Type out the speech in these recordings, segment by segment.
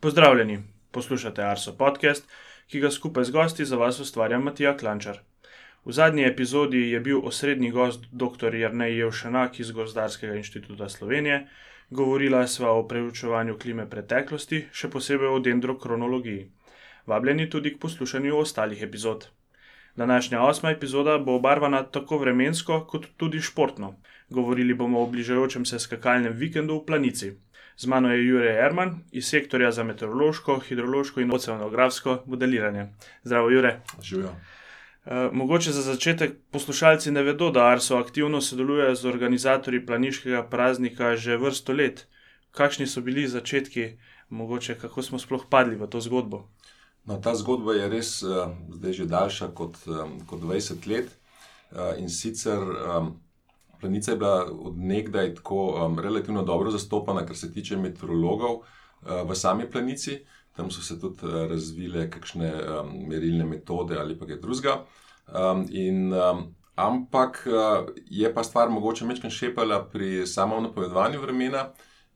Pozdravljeni, poslušate Arso podcast, ki ga skupaj z gosti za vas ustvarja Matija Klančar. V zadnji epizodi je bil osrednji gost dr. Jrnej Jevšenak iz Gozdarskega inštituta Slovenije, govorila sva o preučevanju klime preteklosti, še posebej o dendrokronologiji. Vabljeni tudi k poslušanju ostalih epizod. Današnja osma epizoda bo obarvana tako vremensko, kot tudi športno. Govorili bomo o bližajočem se skakalnem vikendu v Planici. Z mano je Jurek Erman iz sektorja za meteorološko, hidrološko in oceanografsko modeliranje. Zdravo, Jurek. Živijo. Uh, mogoče za začetek poslušalci ne vedo, da Arso aktivno sodeluje z organizatorji planiškega praznika že vrsto let. Kakšni so bili začetki, mogoče kako smo sploh padli v to zgodbo? No, ta zgodba je res uh, zdaj že daljša kot, um, kot 20 let. In sicer planica je bila od nekdaj tako um, relativno dobro zastopana, kar se tiče meteorologov uh, v sami planici. Tam so se tudi uh, razvile kakšne um, merilne metode ali pa kaj drugega. Um, um, ampak uh, je pa stvar mogoče večkrat šepala pri samem napovedovanju vremena.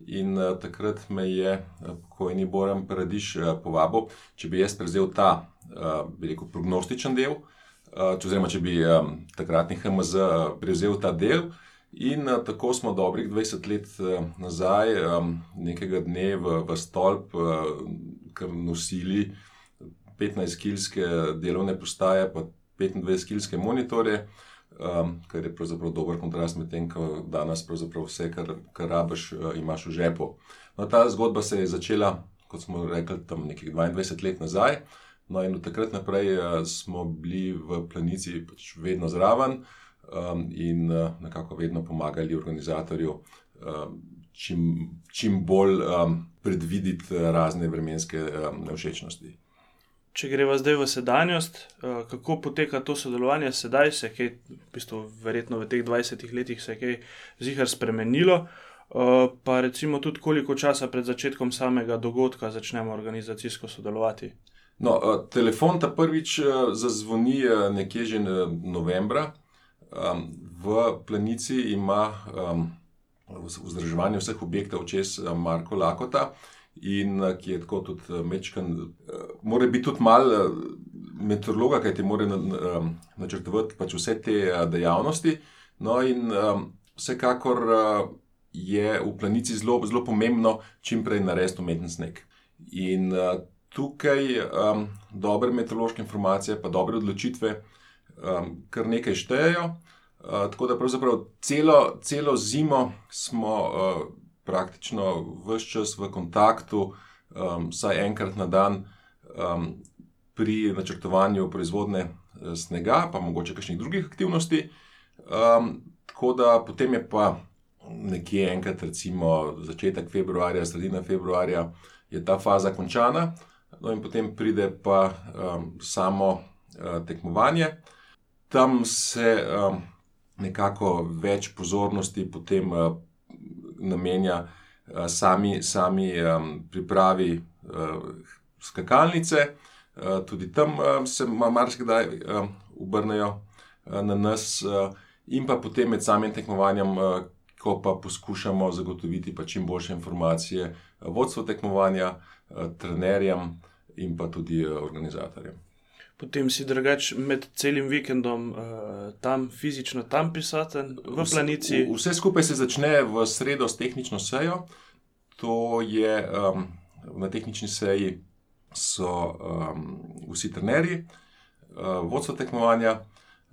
In uh, takrat me je pokojni Boran Paradiš uh, povabil, če bi jaz prevzel ta, uh, bi rekel, prognostičen del, uh, če, oziroma če bi um, takratni HMZ uh, prevzel ta del. In uh, tako smo dobrih 20 let uh, nazaj, um, nekega dne v, v stolp, uh, kar nosili 15-kilske delovne postaje, pa 25-kilske monitorje um, kar je pravzaprav dober kontrast med tem, ko danes vse, kar, kar rabiš, uh, imaš v žepu. No, ta zgodba se je začela, kot smo rekli, tam nekaj 22 let nazaj. No, in od takrat naprej uh, smo bili v planici pač vedno zraven um, in uh, nekako vedno pomagali organizatorju. Um, Čim, čim bolj um, predvideti razne vremenske um, nevšečnosti če greva zdaj v sedanjost, kako poteka to sodelovanje sedaj, se je kaj, v bistvu, verjetno v teh 20 letih se je kaj zihar spremenilo, pa recimo tudi koliko časa pred začetkom samega dogodka začnemo organizacijsko sodelovati. No, uh, telefon ta prvič uh, zazvoni uh, nekje že novembra. V planici ima vzdrževanje vseh objektov čez Marko Lakota in eh, ki je tako tudi eh, mečkan. Eh, mora biti tudi malo meteorologa, kaj ti mora načrtovati pač vse te dejavnosti. No, in vsekakor je v planici zelo, zelo pomembno čim prej narediti umeten sneg. In tukaj um, dobre meteorološke informacije, pa dobre odločitve, um, kar nekaj štejejo. Uh, tako da pravzaprav celo, celo zimo smo uh, praktično vse čas v kontaktu, um, vsaj enkrat na dan, um, pri načrtovanju proizvodne eh, snega, pa mogoče kakšnih drugih aktivnosti. Um, tako da potem je pa nekje enkrat, recimo začetek februarja, sredina februarja, je ta faza končana, no in potem pride pa um, samo uh, tekmovanje. Tam se um, nekako več pozornosti potem uh, namenja uh, sami, sami um, pripravi uh, skakalnice. Uh, tudi tam uh, se marsikdaj uh, obrnejo uh, na nas, uh, in pa potem med samim tekmovanjem, uh, ko pa poskušamo zagotoviti pa čim boljše informacije uh, vodstvu tekmovanja, trenerjem in pa tudi uh, organizatorjem potem si drugač med celim vikendom uh, tam fizično tam prisoten, v planici. Vse, vse skupaj se začne v sredo s tehnično sejo. To je um, na tehnični seji, so um, vsi trenerji, uh, vodstvo tekmovanja,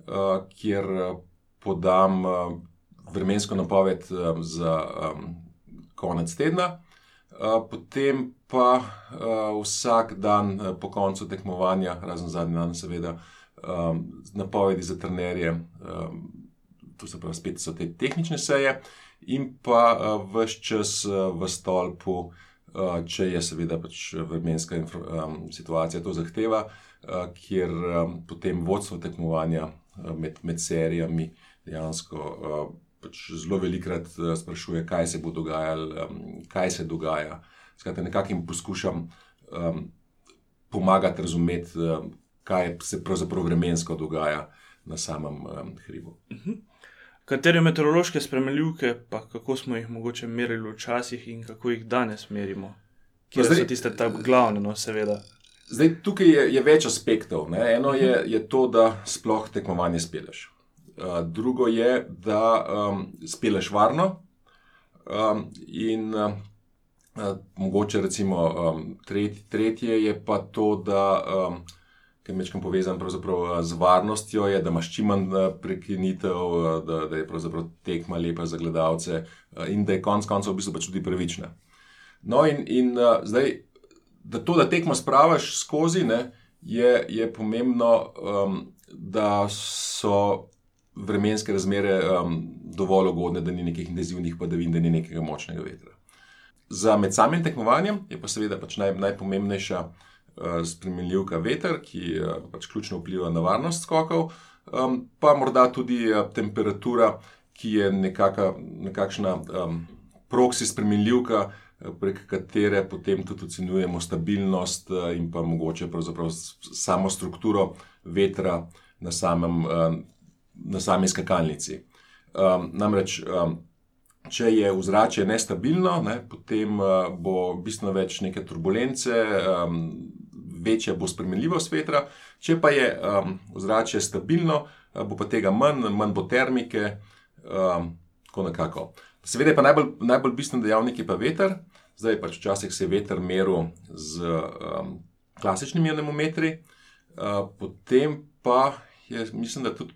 uh, kjer podam uh, vremensko napoved um, za um, konec tedna. Potem pa vsak dan po koncu tekmovanja, razen zadnji dan, seveda, napovedi za trenerje, tu se pravi, spet so te tehnične seje, in pa vse čas v stolpu, če je seveda pač vremenska situacija to zahteva, kjer potem vodstvo tekmovanja med, med serijami dejansko. Pač zelo velikrat uh, sprašuje, kaj se bo dogajalo, um, kaj se dogaja. Skratka, nekako jim poskušam um, pomagati razumeti, um, kaj se pravzaprav vremensko dogaja na samem um, hribu. Mhm. Katere meteorološke spremenljivke, pa kako smo jih mogoče merili včasih in kako jih danes merimo? Kje zdaj, so tiste glavne, no, seveda? Zdaj, tukaj je, je več aspektov. Ne? Eno je, je to, da sploh tekmovanje speleš. Uh, drugo je, da um, speleš varno. Um, in uh, mogoče, recimo, um, tretj, tretje je pa to, da. Um, ki je večkrat povezan z varnostjo, je, da imaš čim manj prekinitev, da, da je tekma lepa za gledalce in da je konec koncev v bistvu pač tudi pravična. No, in, in zdaj, da to, da tekmo spravaš skozi, ne, je, je pomembno, um, da so vremenske razmere um, dovolj ugodne, da ni nekih intenzivnih padavin, da ni nekega močnega vetra. Za med samim tekmovanjem je pa seveda pač naj, najpomembnejša. Eh, spremenljivka veter, ki eh, pač ključno vpliva na varnost skokov, um, pa morda tudi eh, temperatura, ki je nekaka, nekakšna um, proksi spremenljivka, prek katere potem tudi ocenjujemo stabilnost in pa mogoče samo strukturo vetra na, samem, um, na sami skakalnici. Um, namreč, um, če je vzračje nestabilno, ne, potem uh, bo bistveno več neke turbulence. Um, večja bo spremenljivost vetra, če pa je um, ozračje stabilno, uh, bo pa tega manj, manj bo termike. Um, Seveda je pa najbolj, najbolj bistven dejavnik je pa veter. Zdaj pač včasih se je veter meril z um, klasičnimi anemometri, uh, potem pa je, mislim, da tudi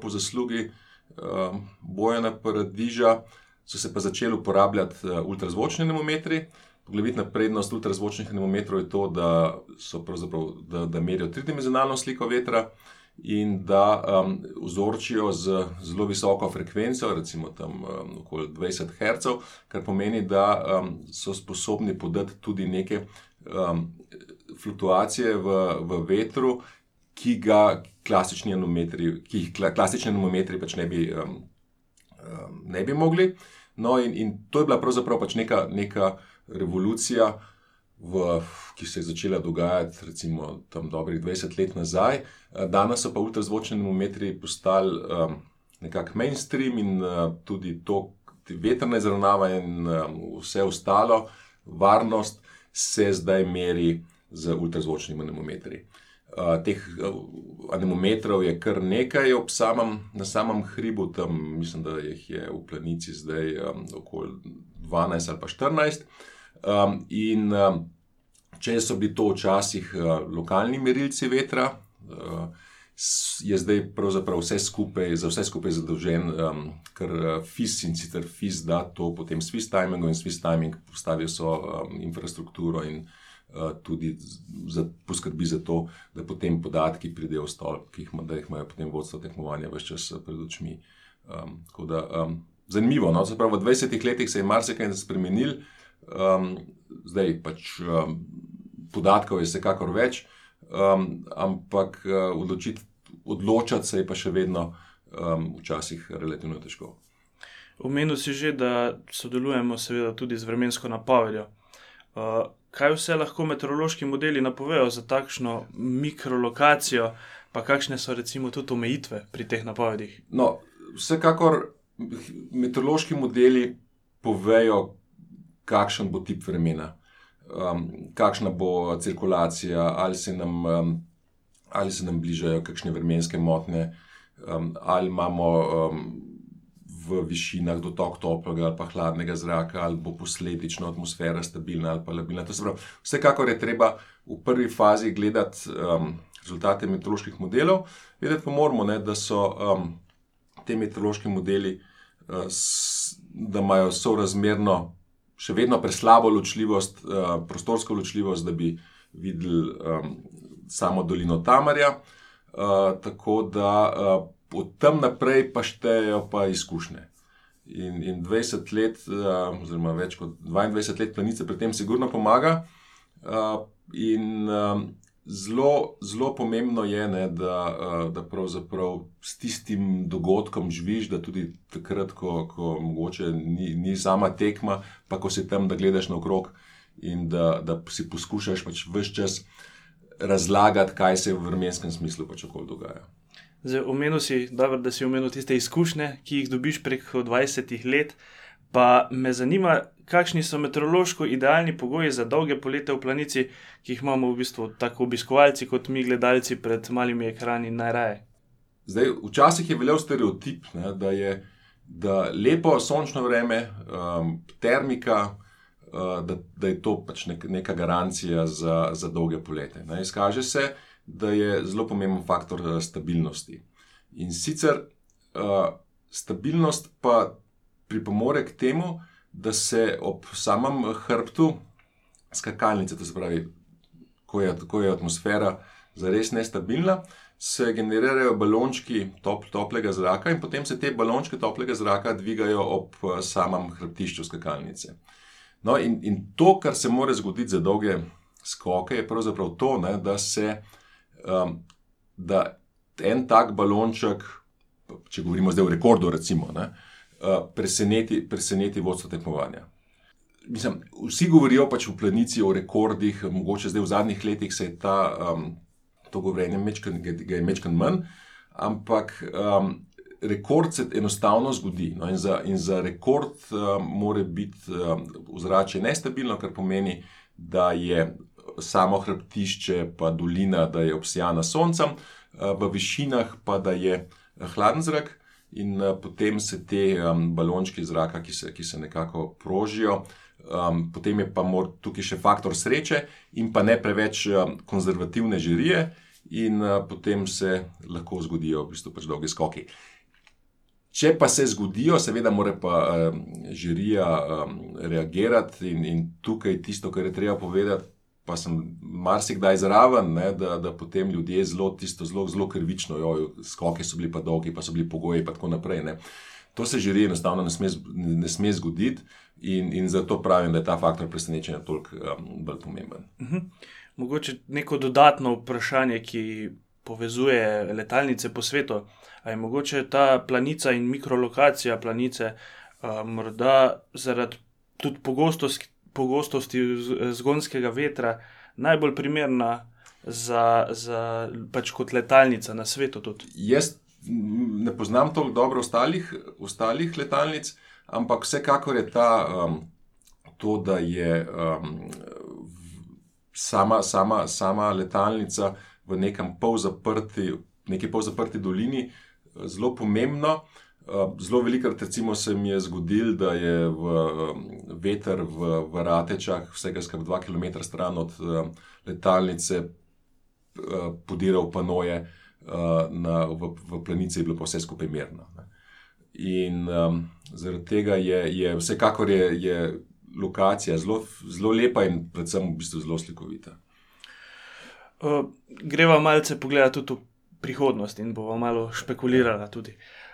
po zaslugi um, Bojana Paradiža so se pa začeli uporabljati uh, ultrazvočni anemometri. Poglavitna prednost ultrazvočnih anemometrov je to, da, da, da merijo tridimenzionalno sliko vetra in da um, vzorčijo z zelo visoko frekvenco, recimo tam um, okoli 20 Hz, kar pomeni, da um, so sposobni podati tudi neke um, fluktuacije v, v vetru, ki, ga klasični ki jih klasični anemometri pač ne bi, um, um, ne bi mogli. No, in, in to je bila pravzaprav pač neka. neka revolucija, v, ki se je začela dogajati, recimo, tam dobrih 20 let nazaj. Danes so pa ultrazvočni termometri postali um, nekako mainstream in uh, tudi to, vetrne izravnave in um, vse ostalo, varnost se zdaj meri z ultrazvočnimi termometri. Uh, teh uh, anemometrov je kar nekaj samem, na samem hribu, tam mislim, da jih je v planici zdaj um, okoli 12 ali pa 14. Um, in um, če so bili to včasih uh, lokalni merilci vetra, uh, je zdaj pravzaprav vse skupaj, za vse skupaj zadolžen, um, ker uh, FIS in sicer FIS da to potem Swiss Timing in Swiss Timing postavijo so um, infrastrukturo in uh, tudi za, poskrbi za to, da potem podatki pridejo v stol, ki jih, da jih imajo potem vodstvo tekmovanja vse čas pred očmi. Um, da, um, zanimivo, no? Zapravo, v 20 letih se je marsikaj spremenil. Um, zdaj pač um, podatkov je vsekakor več, um, ampak uh, odločiti, odločati se je pa še vedno um, včasih relativno težko. Omenil si že, da sodelujemo seveda tudi z vremensko napovedjo. Uh, kaj vse lahko meteorološki modeli napovejo za takšno mikrolokacijo, pa kakšne so recimo tudi omejitve pri teh napovedih? No, vsekakor meteorološki modeli povejo, kakšen bo tip vremena, um, kakšna bo cirkulacija, ali se nam, um, ali se nam bližajo kakšne vremenske motnje, um, ali imamo um, v višinah dotok toplega ali pa hladnega zraka, ali bo posledično atmosfera stabilna ali pa labilna. Pravi, vsekakor je treba v prvi fazi gledati um, rezultate meteoroloških modelov, vedeti pa moramo, ne, da so um, te meteorološki modeli. Uh, Da imajo sorazmerno še vedno preslabo ločljivost, uh, prostorsko ločljivost, da bi videli um, samo dolino Tamarja. Uh, tako da uh, od tam naprej pa štejejo pa izkušnje. In, in 20 let, uh, oziroma več kot 22 let planice pri tem, sigurno pomaga. Uh, in um, zelo, zelo pomembno je, ne, da, da pravzaprav s tistim dogodkom živiš, da tudi takrat, ko, ko mogoče ni, ni sama tekma, pa ko si tam, da gledaš naokrog in da, da si poskušaš pač vse čas razlagati, kaj se v vremenskem smislu pač okoli dogaja. Zdaj, omenil si, dobro, da si omenil tiste izkušnje, ki jih dobiš preko 20 let. Pa me zanima, kakšni so meteorološko idealni pogoji za dolge polete v planici, ki jih imamo v bistvu tako obiskovalci kot mi, gledalci pred malimi ekrani najraje. Zdaj, včasih je veljal stereotip, ne, da je da lepo sončno vreme, um, termika, uh, da, da je to pač nek, neka garancija za, za dolge polete. Ne. Izkaže se, da je zelo pomemben faktor uh, stabilnosti. In sicer uh, stabilnost pa pripomore k temu, da se ob samem hrbtu skakalnice, to se pravi, ko je, ko je atmosfera zares nestabilna, se generirajo balončki top, toplega zraka in potem se te balončke toplega zraka dvigajo ob eh, samem hrbtišču skakalnice. No, in, in to, kar se more zgoditi za dolge skoke, je pravzaprav to, ne, da se um, da en tak balonček, če govorimo zdaj o rekordu, recimo, ne, uh, preseneti, preseneti vodstvo tekmovanja. Mislim, vsi govorijo pač v planici o rekordih, mogoče zdaj v zadnjih letih se je ta, um, to govorjenje mečkan, ga je mečkan manj, ampak um, rekord se enostavno zgodi. No, in, za, in za rekord um, mora biti um, ozračje nestabilno, kar pomeni, da je samo hrbtišče, pa dolina, da je obsijana soncem, uh, v višinah pa da je hladen zrak in uh, potem se te um, balončki zraka, ki se, ki se nekako prožijo. Um, potem je pa mor, tukaj še faktor sreče in pa ne preveč um, konzervativne žirije, in uh, potem se lahko zgodijo v bistvu pač dolgi skoki. Če pa se zgodijo, seveda mora pa um, žirija um, reagirati, in, in tukaj tisto, kar je treba povedati, pa sem marsikdaj zraven, ne, da, da potem ljudje zelo, tisto zelo, zelo krvično, jo, skoke so bili pa dolgi, pa so bili pogoji, in tako naprej. Ne. To se že enostavno ne sme, ne sme zgoditi, in, in zato pravim, da je ta faktor presenečenja toliko um, bolj pomemben. Uh mhm. -huh. Mogoče neko dodatno vprašanje, ki povezuje letalnice po svetu. Ali je mogoče ta planica in mikrolokacija planice, uh, morda zaradi tudi pogostosti pogostosti zgonskega vetra najbolj primerna za, za pač kot letalnica na svetu. Tudi. Jaz ne poznam toliko dobro ostalih, ostalih letalnic, ampak vsekakor je ta, um, to, da je um, sama, sama, sama letalnica v nekem polzaprti, neki polzaprti dolini zelo pomembna. Eh, zelo velikokrat se mi je zgodilo, da je v, veter v, v Ratečah, vsega skrb 2 km stran od uh, letalnice, podiral panoje na, v, v planici, je bilo pa vse skupaj mirno. Ne. In um, zaradi tega je, je vsekakor je, je lokacija zelo, zelo lepa in predvsem v bistvu zelo slikovita. Uh, greva malce pogledati tudi v prihodnost in bomo malo špekulirali tudi. Uh,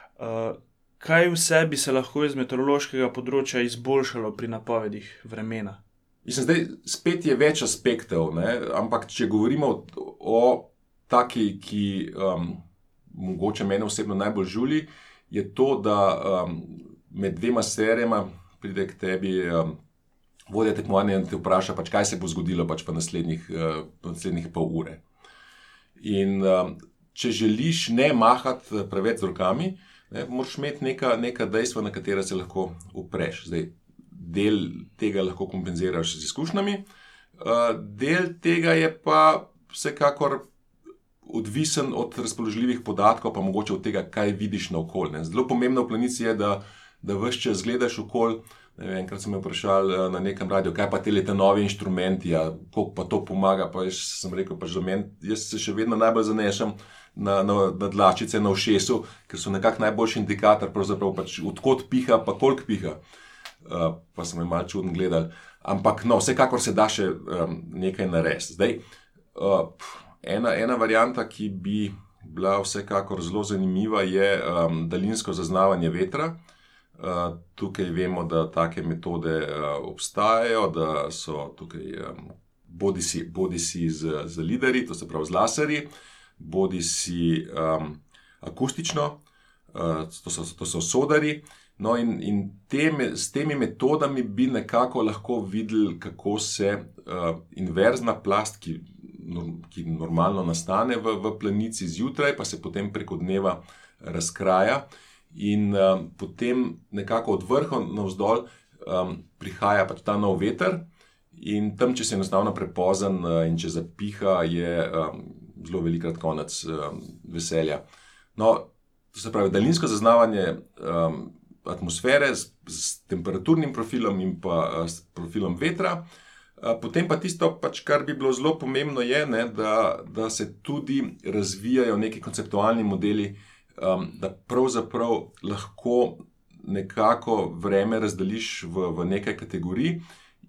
kaj vse bi se lahko iz meteorološkega področja izboljšalo pri napovedih vremena? Mislim, zdaj, spet je več aspektov, ne? ampak če govorimo o, taki, ki um, mogoče meni osebno najbolj žuli, je to, da um, med dvema serijama pride k tebi. Um, Vodja tekmovanja te vpraša, pač, kaj se bo zgodilo pač v naslednjih, uh, naslednjih pol ure. In um, če želiš ne mahati preveč z rokami, uh, ne, moraš imeti neka, neka dejstva, na katera se lahko upreš. Zdaj, del tega lahko kompenziraš z izkušnjami, uh, del tega je pa vsekakor odvisen od razpoložljivih podatkov, pa mogoče od tega, kaj vidiš na okolju. Zelo pomembno v planici je, da, da vse čas gledaš okolje. Enkrat sem me vprašal eh, na nekem radiju, kaj pa te lete nove inštrumenti, ja, kako pa to pomaga. Pa jaz sem rekel, pač, da men, jaz se še vedno najbolj zanešam na, na, na dlačice, na ušesu, ker so nekako najboljši indikator, pač, odkot piha, pa koliko piha. Uh, pa sem jim malo čudno gledal. Ampak, no, vsekakor se da še um, nekaj narediti. Zdaj, uh, ena, ena varianta, ki bi bila vsekakor zelo zanimiva, je um, daljinsko zaznavanje vetra. Uh, tukaj vemo, da take metode uh, obstajajo, da so tukaj um, bodi si z, z lideri, to se pravi z laserji, uh, bodi si um, akustično, uh, to, so, to so sodari. No, in, in te, s temi metodami bi nekako lahko videli, kako se uh, inverzna plast, ki, ki normalno nastane v, v planici zjutraj, pa se potem preko dneva razkraja. in um, potem nekako od vrha navzdol um, prihaja pač ta nov veter, in tam, če se enostavno prepozen uh, in če zapiha, je um, zelo velikrat konec um, veselja. No, to se pravi, daljinsko zaznavanje um, atmosfere s, s temperaturnim profilom in pa uh, s profilom vetra. Uh, potem pa tisto, pač, kar bi bilo zelo pomembno, je, ne, da, da se tudi razvijajo neki konceptualni modeli, um, da pravzaprav lahko nekako vreme razdeliš v, v nekaj kategorij,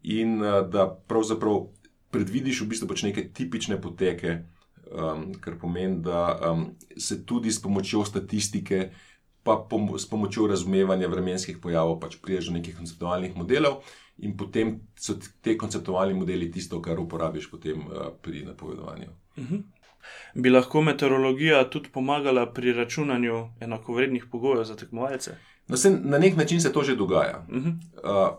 in uh, da pravzaprav predvidiš v bistvu pač neke tipične poteke, um, kar pomeni, da um, se tudi s pomočjo statistike. Pa pom s pomočjo razumevanja vremenskih pojavov pač priješ do nekih konceptualnih modelov, in potem so te konceptualni modeli tisto, kar uporabiš potem, uh, pri napovedovanju. Uh mhm. -huh. Bi lahko meteorologija tudi pomagala pri računanju enakovrednih pogojev za tekmovalce? No, se, na nek način se to že dogaja. Uh -huh. uh,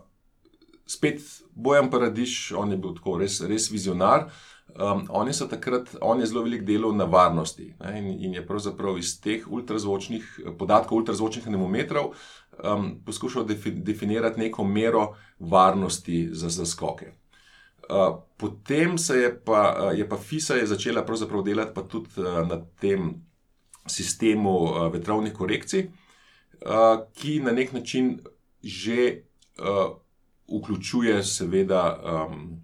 spet Bojan Paradiš, on je bil tako res, res vizionar. Um, oni so takrat, on je zelo velik delal na varnosti ne, in, in je pravzaprav iz teh ultrazvočnih podatkov, ultrazvočnih anemometrov, um, poskušal defi, definirati neko mero varnosti za, za skoke. Uh, potem se je pa, je pa FISA je začela delati tudi uh, na tem sistemu uh, vetrovnih korekcij, uh, ki na nek način že uh, vključuje, seveda, um,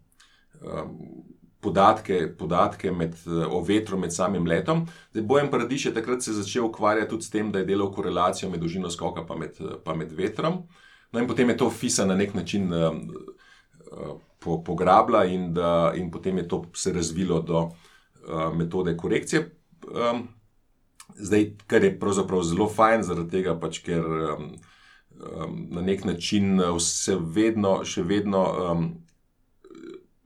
um, podatke, podatke med, o vetru med samim letom. Zdaj, Bojan Paradiš je takrat se začel ukvarjati tudi s tem, da je delal korelacijo med dolžino skoka in med, med vetrom. No, in potem je to FISA na nek način. Um, uh, po, pograbila, in, da, in potem je to se razvilo do uh, metode korekcije. Um, zdaj, kar je pravzaprav zelo fajn, zaradi tega, pač, ker um, um, na nek način vse vedno, še vedno, um,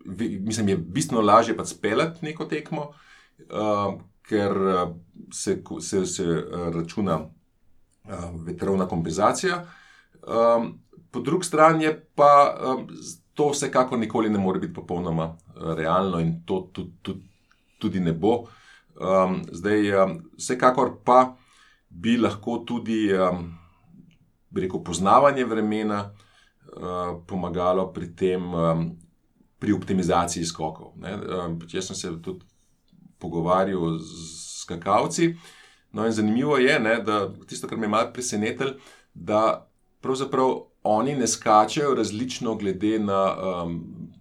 mislim, je bistveno lažje pač speljati neko tekmo, um, ker se, se, se računa um, vetrovna kompenzacija. Um, po drugi strani pa um, to vsekakor nikoli ne more biti popolnoma uh, realno in to tudi, tudi, tudi ne bo. Um, zdaj, um, vsekakor pa bi lahko tudi, um, rekel, poznavanje vremena uh, pomagalo pri tem, um, pri optimizaciji skokov. Um, jaz sem se tudi pogovarjal z skakavci. No, in zanimivo je, ne, da tisto, kar me je malo presenetilo, da pravzaprav oni ne skačejo različno, glede na um,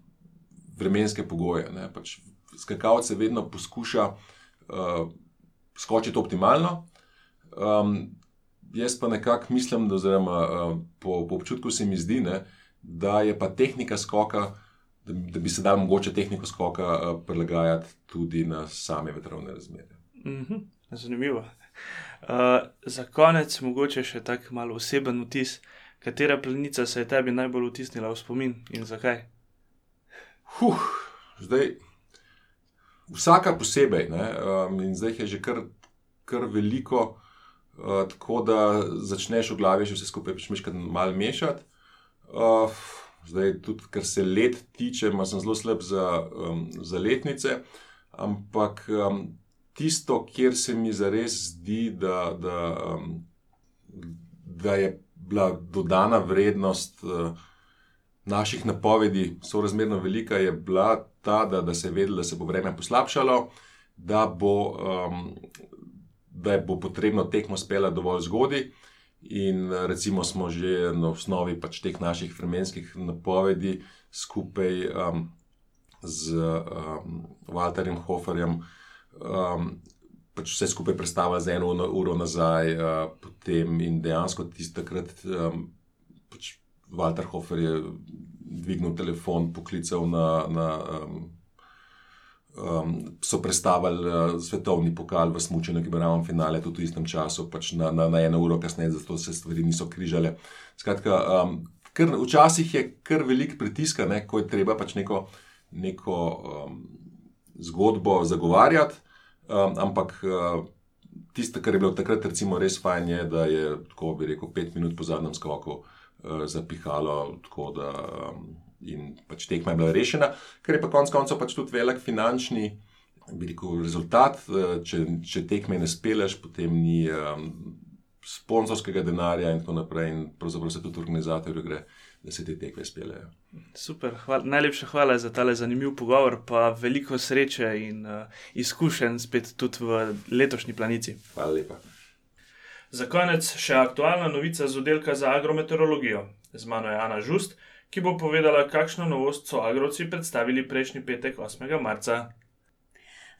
vremenske pogoje. Pač skakalce vedno poskuša uh, skočiti optimalno. Um, jaz pa nekako mislim, da oziroma, uh, po, po občutku se mi zdi, ne, da je pa tehnika skoka. Da, da bi se dal mogoče tehniko skoka uh, prilagajati tudi na same vetrovne razmere. Mm -hmm, zanimivo. Uh, za konec, mogoče še tako malo oseben vtis. Katera plenica se je tebi najbolj vtisnila v spomin in zakaj? Huh, zdaj, vsaka posebej, ne, um, in zdaj je že kar, kar veliko, uh, tako da začneš v glavi že vse skupaj malo mešati. Uh, zdaj, tudi kar se let tiče, ima zelo slab za, um, za letnice, ampak um, tisto, kjer se mi zares zdi, da, da, um, da je bila dodana vrednost uh, naših napovedi, so razmerno velika, je bila ta, da, da se je vedelo, da se bo vreme poslabšalo, da bo, um, da bo potrebno tekmo spela dovolj zgodaj. In recimo smo že na osnovi pač teh naših vremenskih napovedi skupaj um, z um, Walterjem Hoferjem um, pač vse skupaj predstavili za eno uro nazaj, uh, potem in dejansko tisti takrat, um, pač Walter Hofer je dvignil telefon, poklical na. na um, um, so predstavili uh, svetovni pokal v Smučenu, ki bo ravno finale, tudi v istem času, pač na, na, na eno uro kasneje, zato se stvari niso križale. Skratka, um, kar, včasih je kar velik pritisk, ne, ko je treba pač neko, neko um, zgodbo zagovarjati. Um, ampak uh, tisto, kar je bilo takrat recimo, res fajn, je, da je tako bi rekel, pet minut po zadnjem skoku uh, zapihalo, tako da um, in pač tekma je bila rešena, ker je pa konec koncev pač tudi velik finančni. Bi rekel, rezultat, če, če tekme ne speleš, potem ni um, sponzorskega denarja in tako naprej, in pravzaprav se tudi organizatorju gre, da se te tekme speljejo. Super, hvala, najlepša hvala za tale zanimiv pogovor, pa veliko sreče in uh, izkušenj spet tudi v letošnji planici. Hvala lepa. Za konec še aktualna novica z oddelka za agrometeorologijo. Z mano je Ana Žust, ki bo povedala, kakšno novost so agrovci predstavili prejšnji petek 8. marca.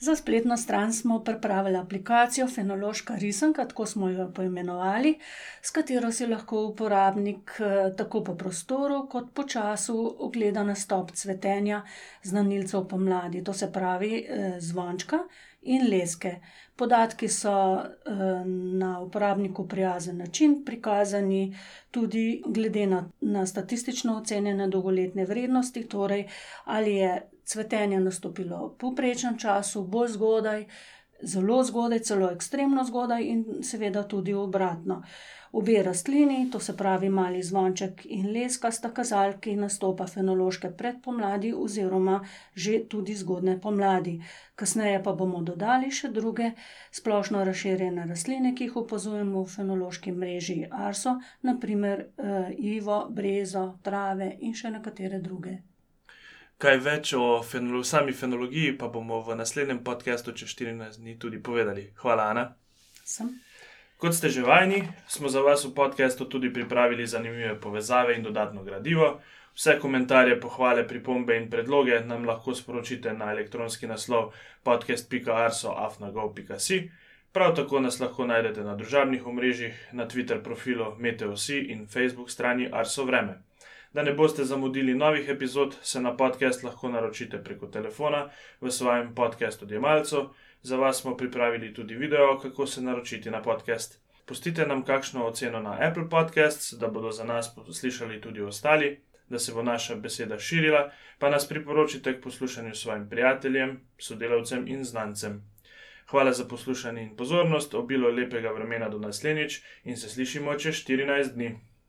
Za spletno stran smo pripravili aplikacijo Fenološka risanka, tako smo jo poimenovali, s katero si lahko uporabnik eh, tako po prostoru kot po času ogleda nastop cvetenja znanilcev pomladi, to se pravi eh, zvončka in leske. Podatki so eh, na uporabniku prijazen način prikazani, tudi glede na, na statistično ocenjene dolgoletne vrednosti, torej ali je cvetenje nastopilo v povprečnem času, bolj zgodaj, zelo zgodaj, celo ekstremno zgodaj in seveda tudi obratno. Obe rastlini, to se pravi mali zvonček in leska, sta kazalki nastopa fenološke predpomladi oziroma že tudi zgodne pomladi. Kasneje pa bomo dodali še druge splošno razširjene rastline, ki jih opazujemo v fenološki mreži Arso, naprimer eh, Ivo, Brezo, Trave in še nekatere druge. Kaj več o fenolo sami fenologiji pa bomo v naslednjem podkastu čez 14 dni tudi povedali. Hvala, Ana. Sem. Kot ste že vajeni, smo za vas v podkastu tudi pripravili zanimive povezave in dodatno gradivo. Vse komentarje, pohvale, pripombe in predloge nam lahko sporočite na elektronski naslov podcast.arso.afnago.si. Prav tako nas lahko najdete na družabnih omrežjih, na Twitter profilu Meteosi in Facebook strani Arso Vreme. Da ne boste zamudili novih epizod, se na podcast lahko naročite preko telefona v svojem podkastu Djemalcu. Za vas smo pripravili tudi video, kako se naročiti na podcast. Pustite nam kakšno oceno na Apple Podcasts, da bodo za nas poslušali tudi ostali, da se bo naša beseda širila, pa nas priporočite k poslušanju svojim prijateljem, sodelavcem in znancem. Hvala za poslušanje in pozornost, obilo lepega vremena do naslednjič in se slišimo čez 14 dni.